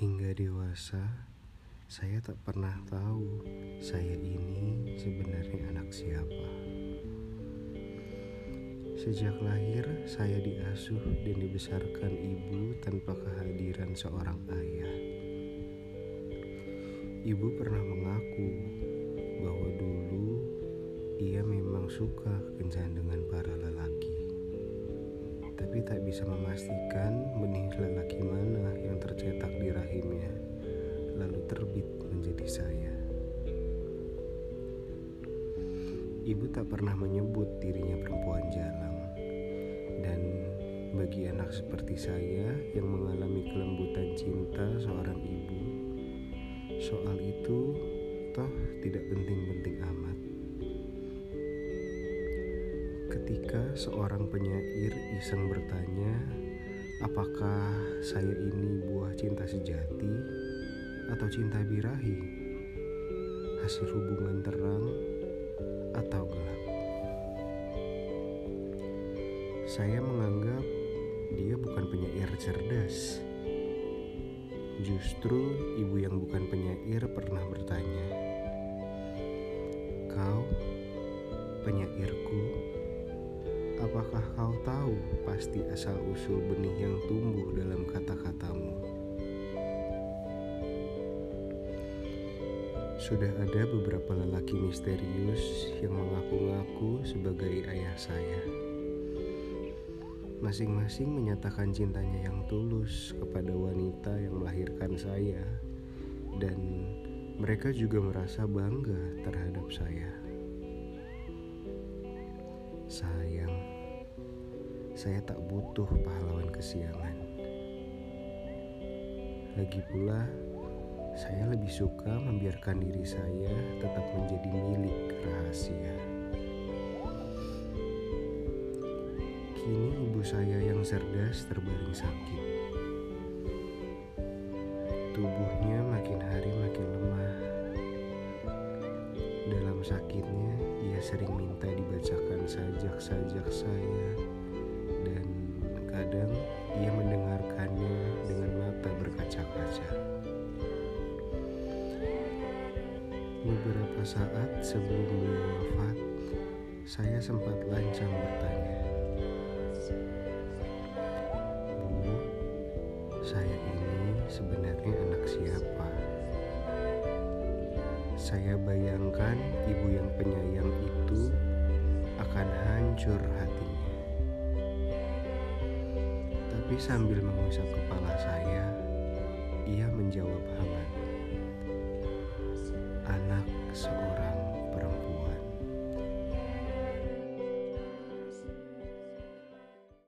Hingga dewasa, saya tak pernah tahu saya ini sebenarnya anak siapa. Sejak lahir, saya diasuh dan dibesarkan ibu tanpa kehadiran seorang ayah. Ibu pernah mengaku bahwa dulu ia memang suka kencan dengan para lelaki. Tapi tak bisa memastikan benih lelaki Ibu tak pernah menyebut dirinya perempuan jalang, dan bagi anak seperti saya yang mengalami kelembutan cinta seorang ibu, soal itu toh tidak penting-penting amat. Ketika seorang penyair iseng bertanya, apakah saya ini buah cinta sejati atau cinta birahi? Hasil hubungan terang atau gelap? Saya menganggap dia bukan penyair cerdas. Justru ibu yang bukan penyair pernah bertanya, "Kau penyairku?" Apakah kau tahu pasti asal-usul benih yang tumbuh dalam kata-katamu? Sudah ada beberapa lelaki misterius yang mengaku-ngaku sebagai ayah saya. Masing-masing menyatakan cintanya yang tulus kepada wanita yang melahirkan saya, dan mereka juga merasa bangga terhadap saya. Sayang, saya tak butuh pahlawan kesiangan. Lagi pula, saya lebih suka membiarkan diri saya tetap menjadi rahasia. Kini ibu saya yang cerdas terbaring sakit. Tubuhnya makin hari makin lemah. Dalam sakitnya, ia sering minta dibacakan sajak-sajak saya dan kadang ia mendengarkannya Beberapa saat sebelum beliau wafat, saya sempat lancang bertanya, Bu, saya ini sebenarnya anak siapa? Saya bayangkan ibu yang penyayang itu akan hancur hatinya. Tapi sambil mengusap kepala saya, ia menjawab hangat.